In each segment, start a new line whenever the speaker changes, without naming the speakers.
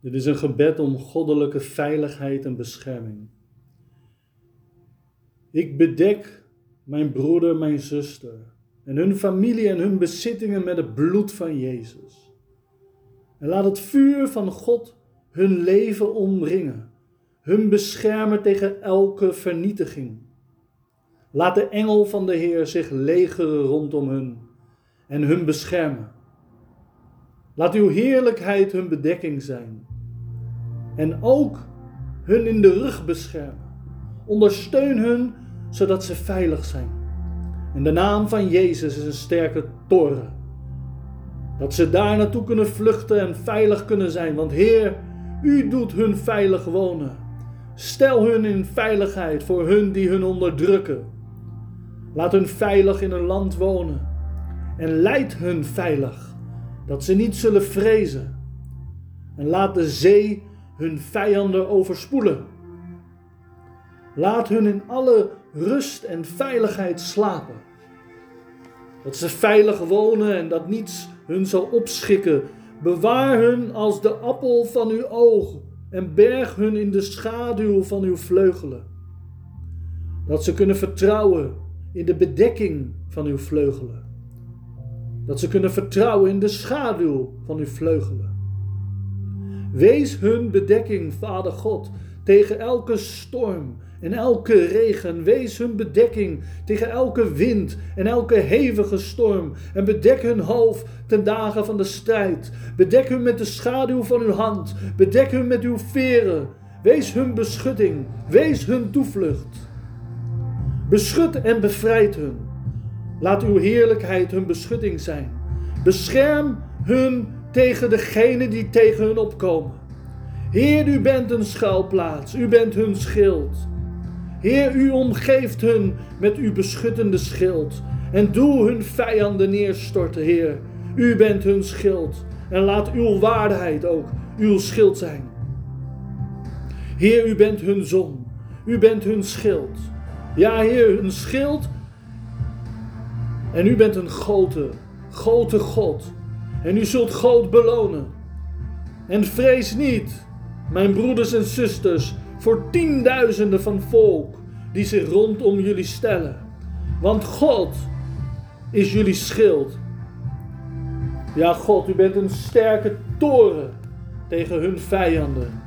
Dit is een gebed om goddelijke veiligheid en bescherming. Ik bedek mijn broeder, mijn zuster en hun familie en hun bezittingen met het bloed van Jezus. En laat het vuur van God hun leven omringen, hun beschermen tegen elke vernietiging. Laat de engel van de Heer zich legeren rondom hun en hun beschermen. Laat uw heerlijkheid hun bedekking zijn en ook hun in de rug beschermen. Ondersteun hun zodat ze veilig zijn. In de naam van Jezus is een sterke toren. Dat ze daar naartoe kunnen vluchten en veilig kunnen zijn. Want Heer, U doet hun veilig wonen. Stel hun in veiligheid voor hun die hun onderdrukken. Laat hun veilig in een land wonen. En leid hun veilig, dat ze niet zullen vrezen. En laat de zee hun vijanden overspoelen. Laat hun in alle rust en veiligheid slapen. Dat ze veilig wonen en dat niets hun zal opschikken. Bewaar hun als de appel van uw oog en berg hun in de schaduw van uw vleugelen. Dat ze kunnen vertrouwen in de bedekking van uw vleugelen. Dat ze kunnen vertrouwen in de schaduw van uw vleugelen. Wees hun bedekking, Vader God, tegen elke storm en elke regen. Wees hun bedekking tegen elke wind en elke hevige storm. En bedek hun hoofd ten dagen van de strijd. Bedek hun met de schaduw van uw hand. Bedek hun met uw veren. Wees hun beschutting. Wees hun toevlucht. Beschut en bevrijd hun. Laat uw heerlijkheid hun beschutting zijn. Bescherm hun tegen degene die tegen hun opkomen. Heer, u bent een schuilplaats, u bent hun schild. Heer, u omgeeft hun met uw beschuttende schild. En doe hun vijanden neerstorten, Heer. U bent hun schild. En laat uw waarheid ook uw schild zijn. Heer, u bent hun zon. U bent hun schild. Ja, Heer, hun schild. En u bent een grote, grote God. En u zult groot belonen. En vrees niet, mijn broeders en zusters, voor tienduizenden van volk die zich rondom jullie stellen. Want God is jullie schild. Ja, God, u bent een sterke toren tegen hun vijanden.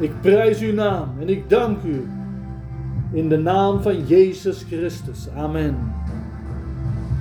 Ik prijs uw naam en ik dank u in de naam van Jezus Christus. Amen.